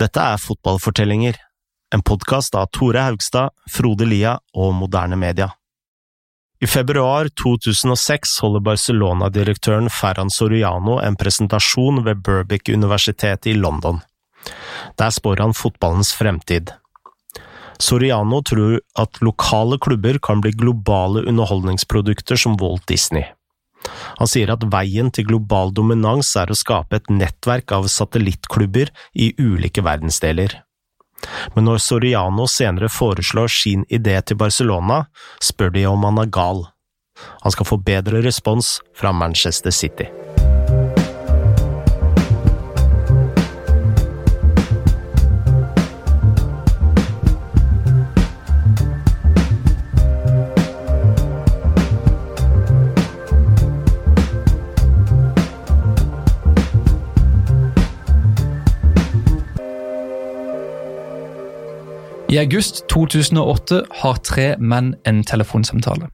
Dette er Fotballfortellinger, en podkast av Tore Haugstad, Frode Lia og Moderne Media. I februar 2006 holder Barcelona-direktøren Ferran Soriano en presentasjon ved Berbick-universitetet i London. Der spår han fotballens fremtid. Soriano tror at lokale klubber kan bli globale underholdningsprodukter som Walt Disney. Han sier at veien til global dominans er å skape et nettverk av satellittklubber i ulike verdensdeler. Men når Soriano senere foreslår sin idé til Barcelona, spør de om han er gal. Han skal få bedre respons fra Manchester City. I august 2008 har tre menn en telefonsamtale.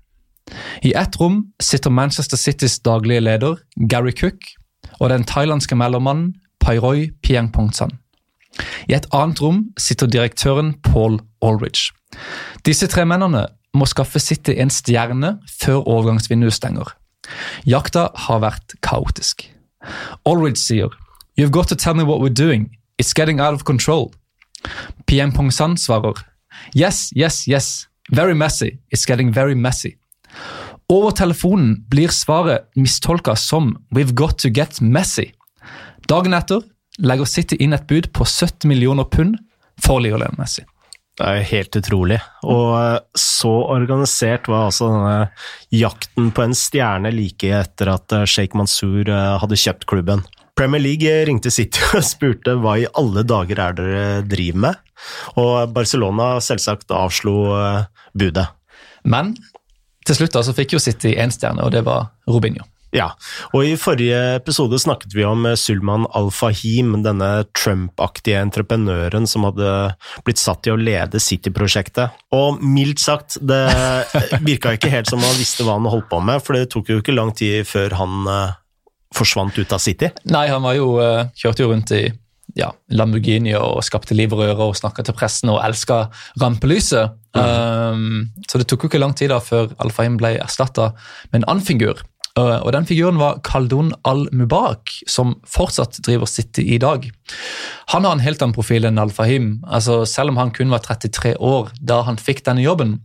I ett rom sitter Manchester Citys daglige leder, Gary Cook, og den thailandske mellommannen Pairoy Piangpongsan. I et annet rom sitter direktøren Paul Aldridge. Disse tre mennene må skaffe City en stjerne før overgangsvinduet stenger. Jakta har vært kaotisk. Aldridge sier You've got to tell me what we're doing. It's getting out of control. PM Pongsan svarer Yes, yes, yes. Very messy. It's getting very messy. Over telefonen blir svaret mistolka som We've got to get messy. Dagen etter legger City inn et bud på 70 millioner pund for Lionel Messi. Det er jo helt utrolig. Og så organisert var altså denne jakten på en stjerne like etter at Sheikh Mansour hadde kjøpt klubben. Premier League ringte City og spurte hva i alle dager er dere driver med, og Barcelona selvsagt avslo budet. Men til slutt så fikk jo City én stjerne, og det var Robinho. Ja, og i forrige episode snakket vi om Sulman Al-Fahim, denne Trump-aktige entreprenøren som hadde blitt satt til å lede City-prosjektet. Og mildt sagt, det virka ikke helt som han visste hva han holdt på med, for det tok jo ikke lang tid før han forsvant ut av City? Nei, han var jo, kjørte jo rundt i ja, Lamborghini og skapte liv og røre og snakka til pressen og elska rampelyset. Mm. Um, så det tok jo ikke lang tid da før Al-Fahim ble erstatta med en annen figur. Uh, og Den figuren var Khaldun al-Mubarak, som fortsatt driver City i dag. Han har en helt annen profil enn Al-Fahim. Altså, selv om han kun var 33 år da han fikk denne jobben,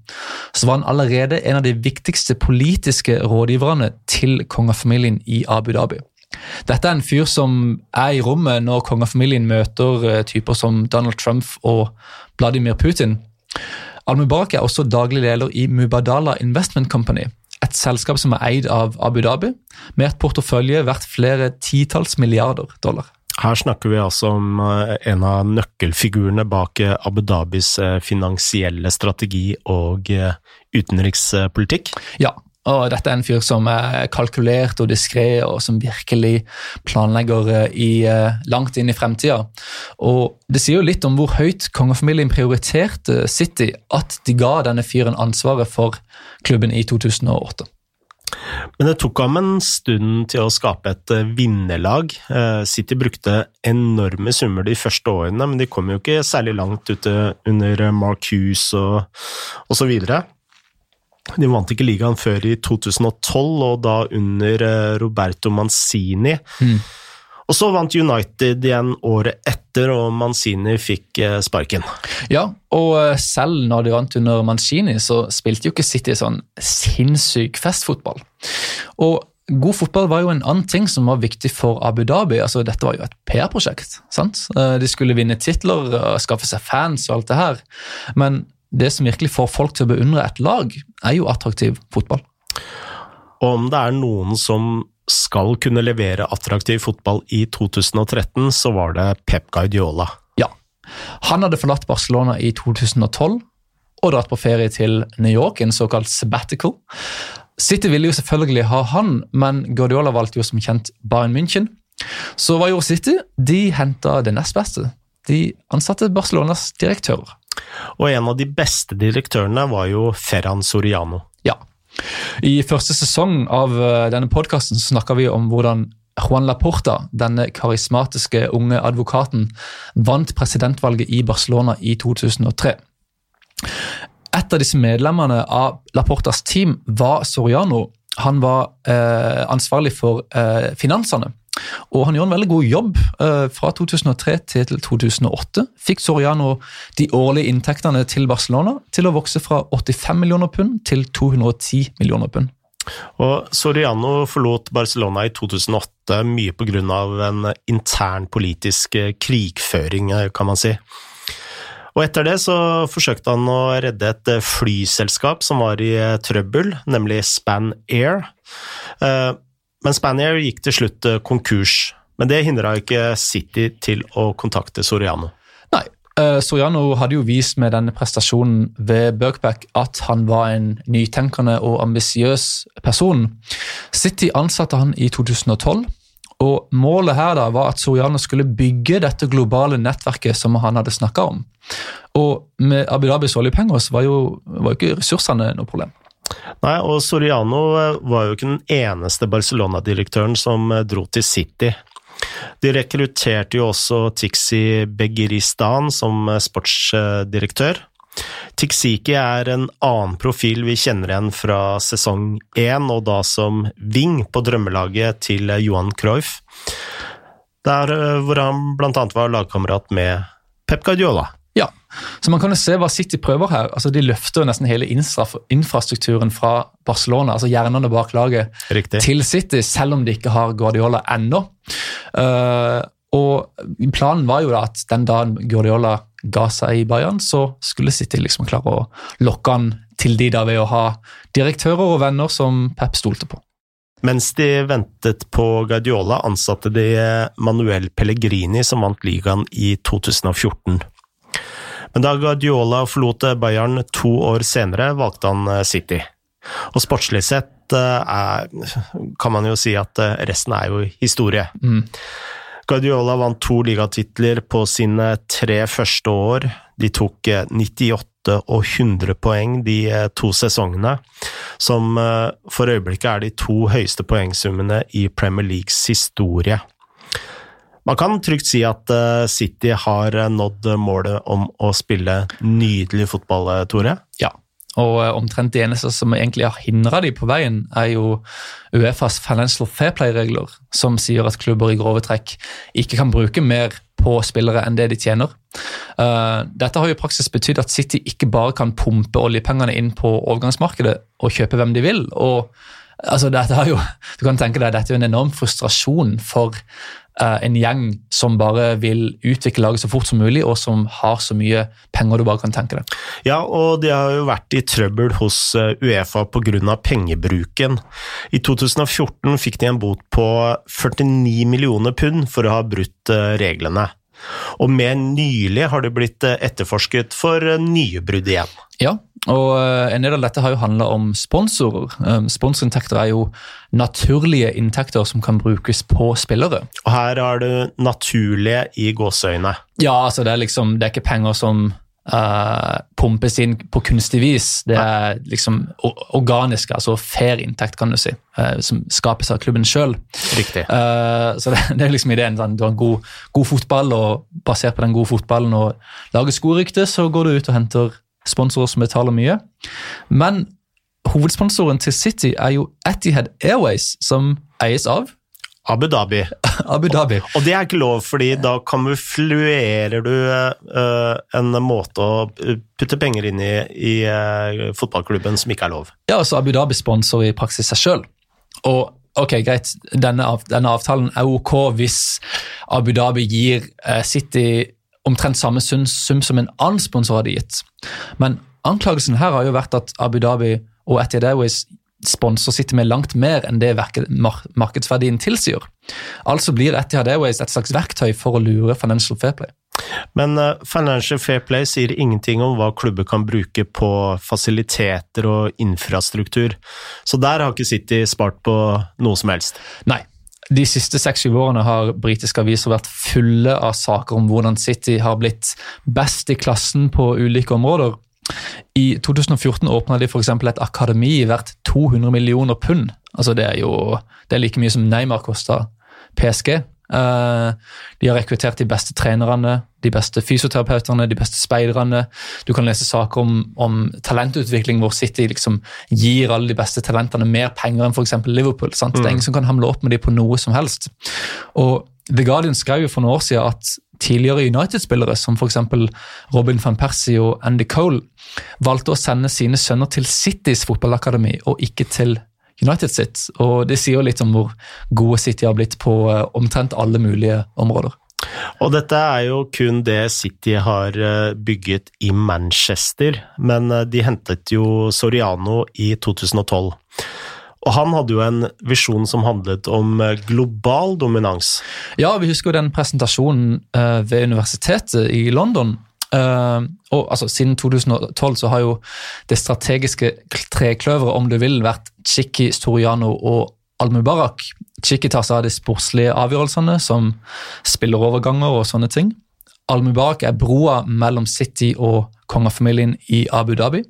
så var han allerede en av de viktigste politiske rådgiverne til kongefamilien i Abu Dhabi. Dette er en fyr som er i rommet når kongefamilien møter typer som Donald Trump og Vladimir Putin. Al-Mubarak er også daglig leder i Mubadala Investment Company, et selskap som er eid av Abu Dhabi, med et portefølje verdt flere titalls milliarder dollar. Her snakker vi altså om en av nøkkelfigurene bak Abu Dhabis finansielle strategi og utenrikspolitikk. Ja, og dette er en fyr som er kalkulert og diskré, og som virkelig planlegger i, langt inn i fremtida. Og det sier jo litt om hvor høyt kongefamilien prioriterte City, at de ga denne fyren ansvaret for klubben i 2008. Men det tok ham en stund til å skape et vinnerlag. City brukte enorme summer de første årene, men de kom jo ikke særlig langt ute under Marcuse og, og så videre. De vant ikke ligaen før i 2012, og da under Roberto Manzini. Mm. Og så vant United igjen året etter, og Manzini fikk sparken. Ja, og selv når de vant under Manzini, så spilte jo ikke City sånn sinnssyk festfotball. Og god fotball var jo en annen ting som var viktig for Abu Dhabi. Altså, dette var jo et PR-prosjekt. sant? De skulle vinne titler, skaffe seg fans og alt det her. Men det som virkelig får folk til å beundre et lag, er jo attraktiv fotball. Og om det er noen som skal kunne levere attraktiv fotball i 2013, så var det Pep Guardiola. Ja. Han hadde forlatt Barcelona i 2012 og dratt på ferie til New York, en såkalt sabbatical. City ville jo selvfølgelig ha han, men Guardiola valgte jo som kjent Bayern München. Så hva gjorde City? De henta det nest beste. De ansatte Barcelonas direktører. Og en av de beste direktørene var jo Ferran Soriano. Ja. I første sesong av denne podkasten snakka vi om hvordan Juan Laporta, denne karismatiske unge advokaten, vant presidentvalget i Barcelona i 2003. Et av disse medlemmene av Laportas team var Soriano. Han var eh, ansvarlig for eh, finansene. Og han gjorde en veldig god jobb. Eh, fra 2003 til 2008 fikk Soriano de årlige inntektene til Barcelona til å vokse fra 85 millioner pund til 210 millioner pund. Og Soriano forlot Barcelona i 2008 mye pga. en intern politisk krigføring, kan man si. Og etter det så forsøkte han å redde et flyselskap som var i trøbbel, nemlig Span Air. Men Spanier gikk til slutt eh, konkurs, men det hindra ikke City til å kontakte Soriano. Nei, uh, Soriano hadde jo vist med denne prestasjonen ved Birkback at han var en nytenkende og ambisiøs person. City ansatte han i 2012. Og Målet her da var at Soriano skulle bygge dette globale nettverket som han hadde snakka om. Og med Abu Dhabis oljepenger var jo, var jo ikke ressursene noe problem. Nei, og Soriano eh, var jo ikke den eneste Barcelona-direktøren som eh, dro til City. De rekrutterte jo også Tixi Begiristan som eh, sportsdirektør. Tixiki er en annen profil vi kjenner igjen fra sesong én, og da som wing på drømmelaget til Johan Cruyff, der hvor han blant annet var lagkamerat med Pep Guardiola. Ja, så man kan jo se hva City prøver her. Altså, de løfter nesten hele infrastrukturen fra Barcelona, altså hjernene bak laget, Riktig. til City, selv om de ikke har Guardiola ennå. Uh, og Planen var jo da at den dagen Guardiola ga seg i Bayern, så skulle City liksom klare å lokke han til de da ved å ha direktører og venner som Pep stolte på. Mens de ventet på Guardiola, ansatte de Manuel Pellegrini, som vant ligaen i 2014. Men da Guardiola forlot Bayern to år senere, valgte han eh, City. Og sportslig sett eh, er, kan man jo si at eh, resten er jo historie. Mm. Guardiola vant to ligatitler på sine tre første år. De tok 98 og 100 poeng de to sesongene, som for øyeblikket er de to høyeste poengsummene i Premier Leagues historie. Man kan trygt si at eh, City har eh, nådd målet om å spille nydelig fotball, eh, Tore? Ja, og omtrent det eneste som egentlig har hindra dem på veien, er jo Uefas financial fair play-regler, som sier at klubber i grove trekk ikke kan bruke mer på spillere enn det de tjener. dette har jo i praksis betydd at City ikke bare kan pumpe oljepengene inn på overgangsmarkedet og kjøpe hvem de vil. og altså dette har jo, du kan tenke deg, Dette er jo en enorm frustrasjon for en gjeng som bare vil utvikle laget så fort som mulig, og som har så mye penger du bare kan tenke deg. Ja, og de har jo vært i trøbbel hos eh, Uefa pga. pengebruken. I 2014 fikk de en bot på 49 millioner pund for å ha brutt eh, reglene. Og mer nylig har det blitt etterforsket for nye brudd igjen. Ja, og eh, En del av dette har jo handla om sponsorer. Sponsorinntekter er jo naturlige inntekter som kan brukes på spillere. Og her er du naturlige i gåseøyne. Ja, altså det er liksom, det er ikke penger som uh, pumpes inn på kunstig vis. Det er liksom organisk, altså fair inntekt, kan du si, uh, som skapes av klubben sjøl. Uh, så det, det, er liksom ideen. Sånn, du har en god, god, fotball, og basert på den gode fotballen og lager skorykte, så går du ut og henter sponsorer som betaler mye. Men hovedsponsoren til City er jo Etihad Airways, som eies av Abu Dhabi. Abu Dhabi. Og det er ikke lov, fordi da kamuflerer du uh, en måte å putte penger inn i, i uh, fotballklubben som ikke er lov. Ja, altså Abu Dhabi sponsorer i praksis seg sjøl. Og ok, greit, denne, av, denne, avtalen er ok hvis Abu Dhabi gir uh, City omtrent samme sum som en annen sponsor hadde gitt. Men anklagelsen her har jo vært at Abu Dhabi og Etihad Airways sponsor sitter med langt mer enn det markedsverdien tilsier. Altså blir Etihad Airways et slags verktøy for å lure Financial Fair Play. Men uh, Financial Fair Play sier ingenting om hva klubber kan bruke på fasiliteter og infrastruktur, så der har ikke City spart på noe som helst. Nei, de siste seks-syv årene har britiske aviser vært fulle av saker om hvordan City har blitt best i klassen på ulike områder. I 2014 åpna de f.eks. et akademi verdt 200 millioner pund. Altså Det er jo det er like mye som Neymar kosta PSG. Eh, de har rekruttert de beste trenerne, de beste fysioterapeutene, de beste speiderne. Du kan lese saker om, om talentutvikling hvor City liksom gir alle de beste talentene mer penger enn f.eks. Liverpool. Sant? Det er ingen som kan hamle opp med dem på noe som helst. Og The Guardian skrev jo for noen år siden at tidligere United-spillere, som f.eks. Robin van Persie og Andy Cole, valgte å sende sine sønner til Citys fotballakademi og ikke til United sitt. Og det sier jo litt om hvor gode City har blitt på uh, omtrent alle mulige områder. Og dette er jo kun det City har eh, bygget i Manchester, men eh, de hentet jo Soriano i 2012. Og han hadde jo en visjon som handlet om global dominans. Ja, vi husker jo den presentasjonen ved universitetet i London Uh, og altså, Siden 2012 så har jo det strategiske trekløveret, om du vil, vært Chiki, Storiano og Al-Mubarak. Chiki tar seg av de sportslige avgjørelsene, som spilleroverganger og sånne ting. Al-Mubarak er broa mellom City og kongefamilien i Abu Dhabi.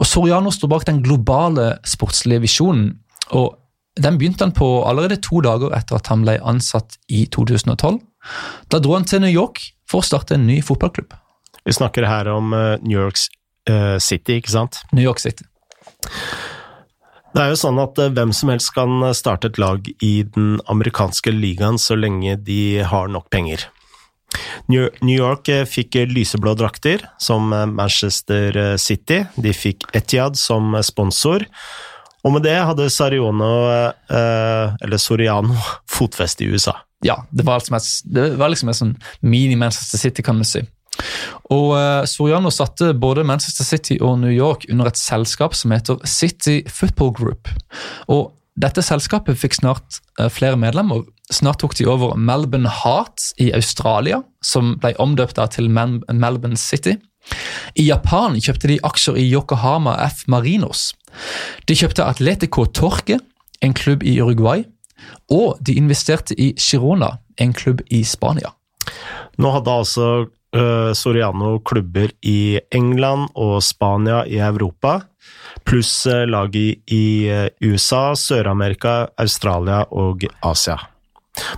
Og Soriano står bak den globale sportslige visjonen. og Den begynte han på allerede to dager etter at han ble ansatt i 2012. Da dro han til New York for å starte en ny fotballklubb. Vi snakker her om eh, New York eh, City, ikke sant? New York City. Det er jo sånn at eh, hvem som helst kan starte et lag i den amerikanske ligaen så lenge de har nok penger. New York fikk lyseblå drakter, som Manchester City. De fikk Etiad som sponsor. Og med det hadde Sariano, eller Soriano, fotfeste i USA. Ja, det var, liksom et, det var liksom et sånn mini-Manchester City, kan du si. Og Soriano satte både Manchester City og New York under et selskap som heter City Football Group. Og dette selskapet fikk snart uh, flere medlemmer. Snart tok de over Melbourne Heart i Australia, som ble omdøpt til Melbourne City. I Japan kjøpte de aksjer i Yokohama F Marinos. De kjøpte Atletico Torque, en klubb i Uruguay. Og de investerte i Girona, en klubb i Spania. Nå hadde altså uh, Soriano klubber i England og Spania i Europa, pluss uh, lag i, i uh, USA, Sør-Amerika, Australia og Asia.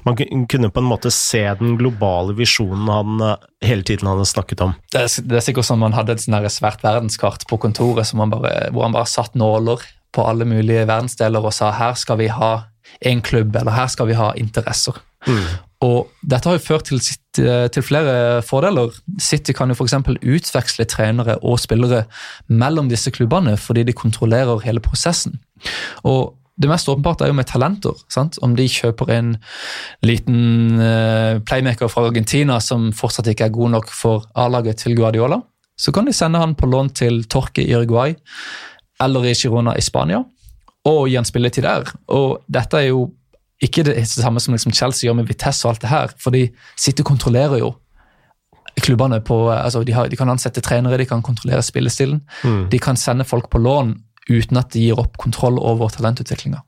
Man kunne på en måte se den globale visjonen han hele tiden hadde snakket om. Det er, det er sikkert som man hadde et sånn svært verdenskart på kontoret bare, hvor han bare satt nåler på alle mulige verdensdeler og sa her skal vi ha en klubb, eller her skal vi ha interesser. Mm. Og Dette har jo ført til, eh, til flere fordeler. City kan jo f.eks. utveksle trenere og spillere mellom disse klubbene fordi de kontrollerer hele prosessen. Og Det mest åpenbart er jo med talenter. Sant? Om de kjøper en liten uh, playmaker fra Argentina som fortsatt ikke er god nok for A-laget til Guardiola, så kan de sende han på lån til Torque i Uruguay eller i Girona i Spania og gi han spilletid der. Og Dette er jo ikke det samme som liksom Chelsea gjør med Vitesse og alt det her, for de sitter og kontrollerer jo klubbene på altså de, har, de, kan ansette trenere, de kan kontrollere spillestilen. Mm. De kan sende folk på lån uten at de gir opp kontroll over talentutviklinga.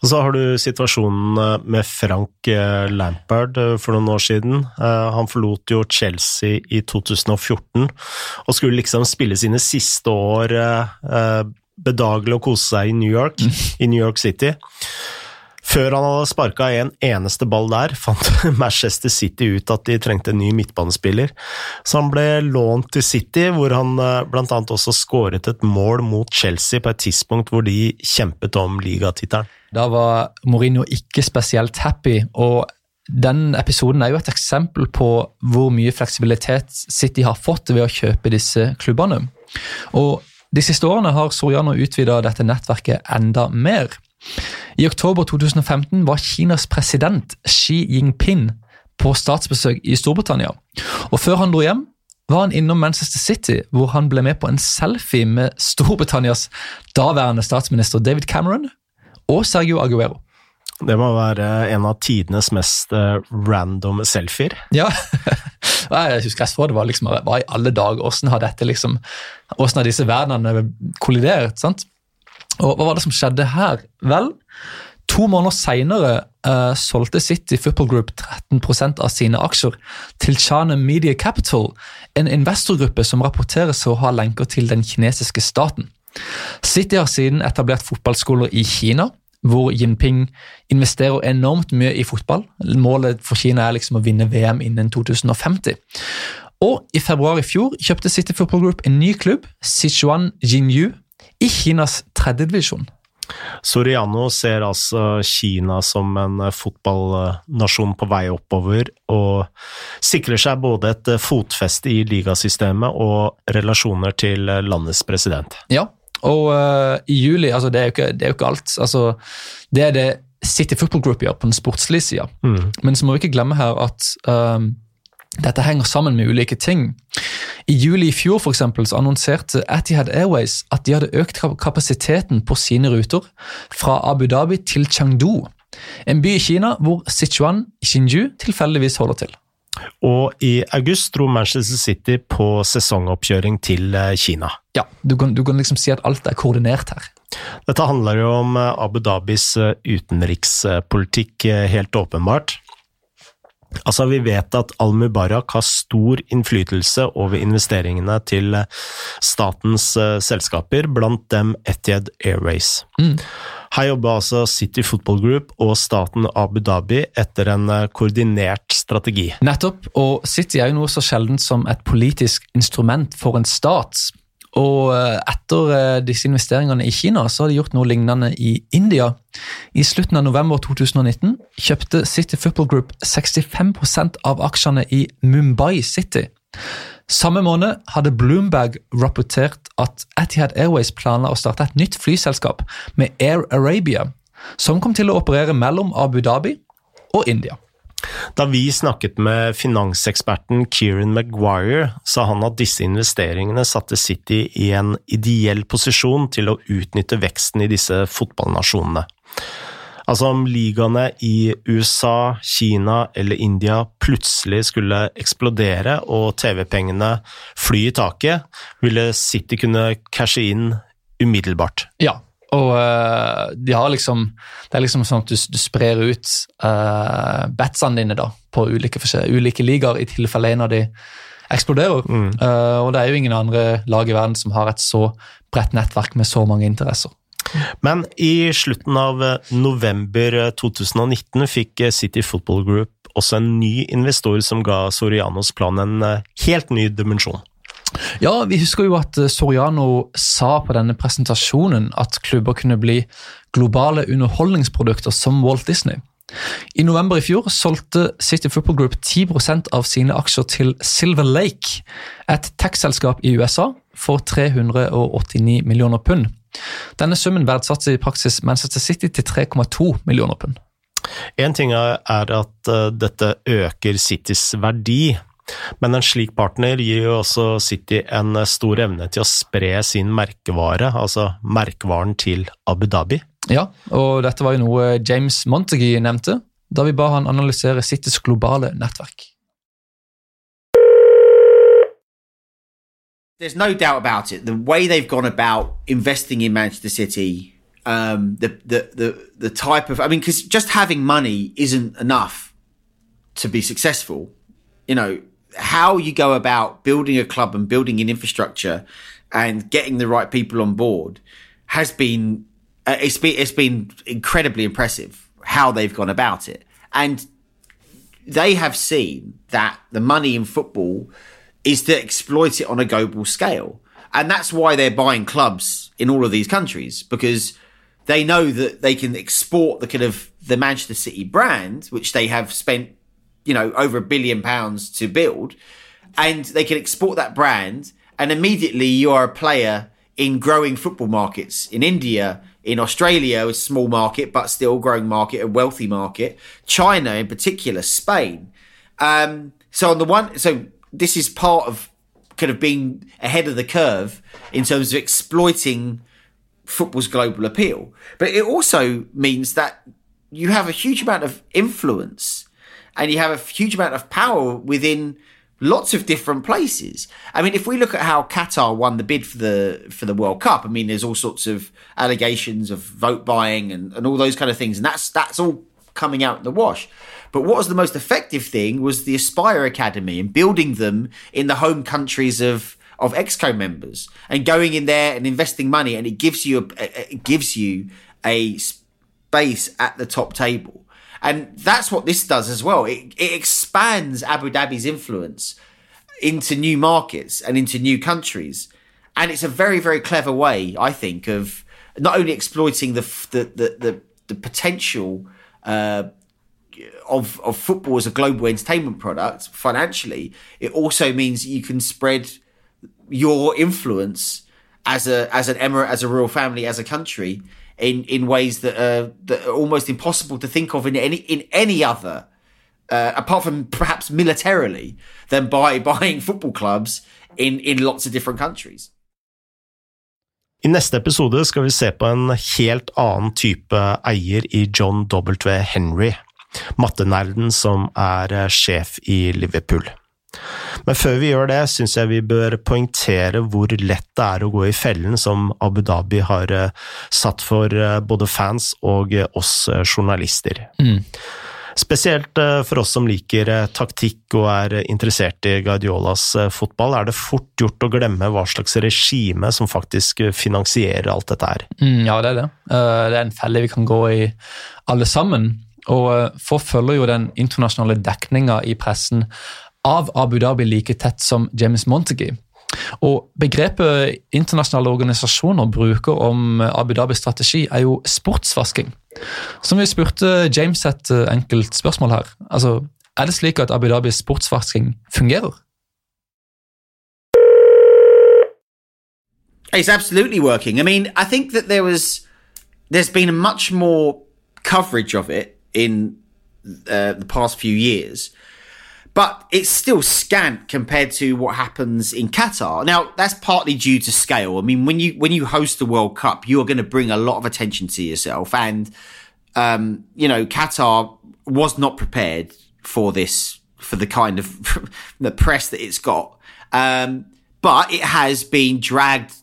Og så har du situasjonen eh, med Frank eh, Lampard eh, for noen år siden. Han forlot jo Chelsea i 2014 og skulle liksom spille sine siste år bedagelig og kose seg i New York, mm. i New York City. Før han hadde sparka en eneste ball der, fant Manchester City ut at de trengte en ny midtbanespiller, så han ble lånt til City, hvor han eh, blant annet også skåret et mål mot Chelsea på et tidspunkt hvor de kjempet om ligatittelen. Da var Mourinho ikke spesielt happy, og den episoden er jo et eksempel på hvor mye fleksibilitet City har fått ved å kjøpe disse klubbene. Og De siste årene har Soriano utvida dette nettverket enda mer. I oktober 2015 var Kinas president Xi Jinping på statsbesøk i Storbritannia. Og Før han dro hjem, var han innom Manchester City, hvor han ble med på en selfie med Storbritannias daværende statsminister David Cameron og Sergio Aguero. Det må være en av tidenes mest uh, random selfier. Ja, jeg husker jeg så det var liksom, hva i alle dager, hvordan har dette liksom, Åssen har disse verdenene kollidert? sant? Og Hva var det som skjedde her? Vel, to måneder seinere uh, solgte City Football Group 13% av sine aksjer til Chana Media Capital, en investorgruppe som rapporteres å ha lenker til den kinesiske staten. City har siden etablert fotballskoler i Kina, hvor Jinping investerer enormt mye i fotball. Målet for Kina er liksom å vinne VM innen 2050. Og i februar i fjor kjøpte City Football Group en ny klubb, Sichuan Jinyu, i Kinas tredjedivisjon. Soriano ser altså Kina som en fotballnasjon på vei oppover, og sikrer seg både et fotfeste i ligasystemet og relasjoner til landets president. Ja, og uh, i juli altså det er, jo ikke, det er jo ikke alt. Altså, det er det City Football Group gjør på den sportslige sida. Mm. Men så må vi ikke glemme her at um, dette henger sammen med ulike ting. I juli i fjor for eksempel, så annonserte Atihad Airways at de hadde økt kapasiteten på sine ruter fra Abu Dhabi til Chengdu, en by i Kina hvor Sichuan Xinju tilfeldigvis holder til. Og i august dro Manchester City på sesongoppkjøring til eh, Kina. Ja, du kan, du kan liksom si at alt er koordinert her. Dette handler jo om eh, Abu Dhabis eh, utenrikspolitikk, helt åpenbart. Altså, Vi vet at Al-Mubarak har stor innflytelse over investeringene til eh, statens uh, selskaper, blant dem Etiad Airways. Mm. Her jobber altså City Football Group og staten Abu Dhabi etter en uh, koordinert strategi. Nettopp, og City er jo noe så sjeldent som et politisk instrument for en stat. Og eh, etter eh, disse investeringene i Kina, så har de gjort noe lignende i India. I slutten av november 2019 kjøpte City Football Group 65% av aksjene i Mumbai City. Samme måned hadde Bloomberg rapportert at Etihad Airways planla å starte et nytt flyselskap med Air Arabia, som kom til å operere mellom Abu Dhabi og India. Da vi snakket med finanseksperten Kieran Maguire, sa han at disse investeringene satte City i en ideell posisjon til å utnytte veksten i disse fotballnasjonene. Altså om ligaene i USA, Kina eller India plutselig skulle eksplodere og TV-pengene fly i taket, ville City kunne cashe inn umiddelbart. Ja, og uh, de har liksom Det er liksom sånn at du, du sprer ut uh, batsene dine da, på ulike, ulike ligaer i tilfelle en av de eksploderer. Mm. Uh, og det er jo ingen andre lag i verden som har et så bredt nettverk med så mange interesser. Men i slutten av november 2019 fikk City Football Group også en ny investor som ga Sorianos plan en helt ny dimensjon. Ja, vi husker jo at eh, Soriano sa på denne presentasjonen at klubber kunne bli globale underholdningsprodukter som Walt Disney. I november i fjor solgte City Football Group 10% av sine aksjer til Silver Lake, et tech-selskap i USA, for 389 millioner pund. Denne summen verdsatte i praksis Manchester City til 3,2 millioner pund. En ting er at eh, dette øker Citys verdi, men en slik partner gir jo også City en stor evne til å spre sin merkevare, altså merkevaren til Abu Dhabi. Ja, og dette var jo noe James Montague nevnte da vi ba han analysere Citys globale nettverk. There's no doubt about it. The way they've gone about investing in Manchester City, um, the, the the the type of I mean, because just having money isn't enough to be successful. You know, how you go about building a club and building an infrastructure and getting the right people on board has been uh, it's been it's been incredibly impressive how they've gone about it. And they have seen that the money in football is to exploit it on a global scale. And that's why they're buying clubs in all of these countries because they know that they can export the kind of the Manchester City brand which they have spent you know, over a billion pounds to build. And they can export that brand. And immediately you are a player in growing football markets in India, in Australia, a small market, but still growing market, a wealthy market, China in particular, Spain. Um, so on the one, so this is part of kind of being ahead of the curve in terms of exploiting football's global appeal. But it also means that you have a huge amount of influence and you have a huge amount of power within lots of different places. I mean, if we look at how Qatar won the bid for the for the World Cup, I mean, there's all sorts of allegations of vote buying and, and all those kind of things, and that's that's all coming out in the wash. But what was the most effective thing was the Aspire Academy and building them in the home countries of of Exco members and going in there and investing money, and it gives you a, it gives you a base at the top table. And that's what this does as well. It, it expands Abu Dhabi's influence into new markets and into new countries. And it's a very, very clever way, I think, of not only exploiting the the the, the, the potential uh, of of football as a global entertainment product financially, it also means you can spread your influence as a as an emirate, as a royal family, as a country in in ways that are that are almost impossible to think of in any in any other uh, apart from perhaps militarily than by buying football clubs in in lots of different countries. I neste episode skal vi se på en helt annen type eier i John W. Henry, mattenerden som er eh, sjef i Liverpool. Men før vi gjør det, syns jeg vi bør poengtere hvor lett det er å gå i fellen som Abu Dhabi har eh, satt for eh, både fans og oss journalister. Mm. Spesielt eh, for oss som liker eh, taktikk og er interessert i Guardiolas eh, fotball, er det fort gjort å glemme hva slags regime som faktisk finansierer alt dette her. Mm, ja, det er det. Det er en felle vi kan gå i alle sammen. Og få følger jo den internasjonale dekninga i pressen av Abu Dhabi like tett som James Montague. Og Begrepet internasjonale organisasjoner bruker om Abu Dhabis strategi, er jo sportsvasking. Som vi spurte James et eh, enkelt spørsmål her. Altså, Er det slik at Abu Dhabis sportsvasking fungerer? It's absolutely working. I mean, I think that there was, there's been much more coverage of it in uh, the past few years. But it's still scant compared to what happens in Qatar. Now, that's partly due to scale. I mean, when you when you host the World Cup, you are going to bring a lot of attention to yourself, and um, you know, Qatar was not prepared for this for the kind of the press that it's got. Um, but it has been dragged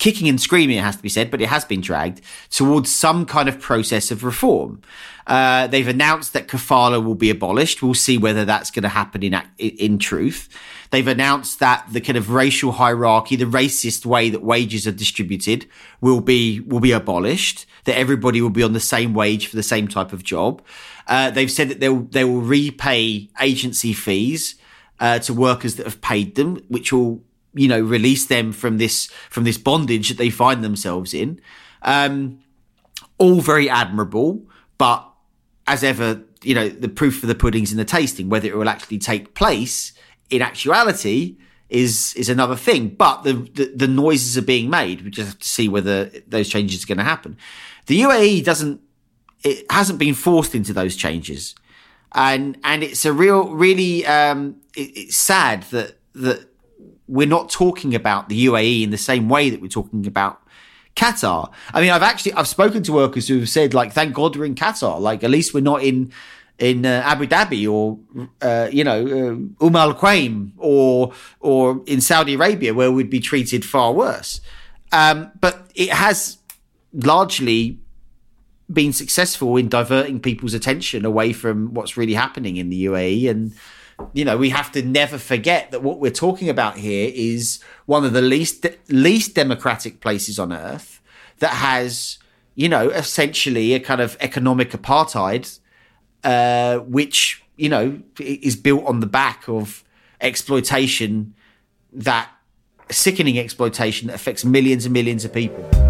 kicking and screaming, it has to be said, but it has been dragged towards some kind of process of reform. Uh, they've announced that kafala will be abolished. We'll see whether that's going to happen in in truth. They've announced that the kind of racial hierarchy, the racist way that wages are distributed, will be will be abolished. That everybody will be on the same wage for the same type of job. Uh, they've said that they will they will repay agency fees uh, to workers that have paid them, which will you know release them from this from this bondage that they find themselves in. Um, all very admirable, but as ever, you know the proof for the pudding's in the tasting. Whether it will actually take place in actuality is is another thing. But the the, the noises are being made. We just have to see whether those changes are going to happen. The UAE doesn't. It hasn't been forced into those changes, and and it's a real really um, it, it's sad that that we're not talking about the UAE in the same way that we're talking about Qatar. I mean, I've actually I've spoken to workers who have said like, thank God we're in Qatar. Like, at least we're not in in uh, Abu Dhabi or uh, you know uh, Umm Al Quwaim or or in Saudi Arabia where we'd be treated far worse. Um, but it has largely been successful in diverting people's attention away from what's really happening in the UAE and you know, we have to never forget that what we're talking about here is one of the least least democratic places on earth that has, you know, essentially a kind of economic apartheid, uh, which you know is built on the back of exploitation that sickening exploitation that affects millions and millions of people.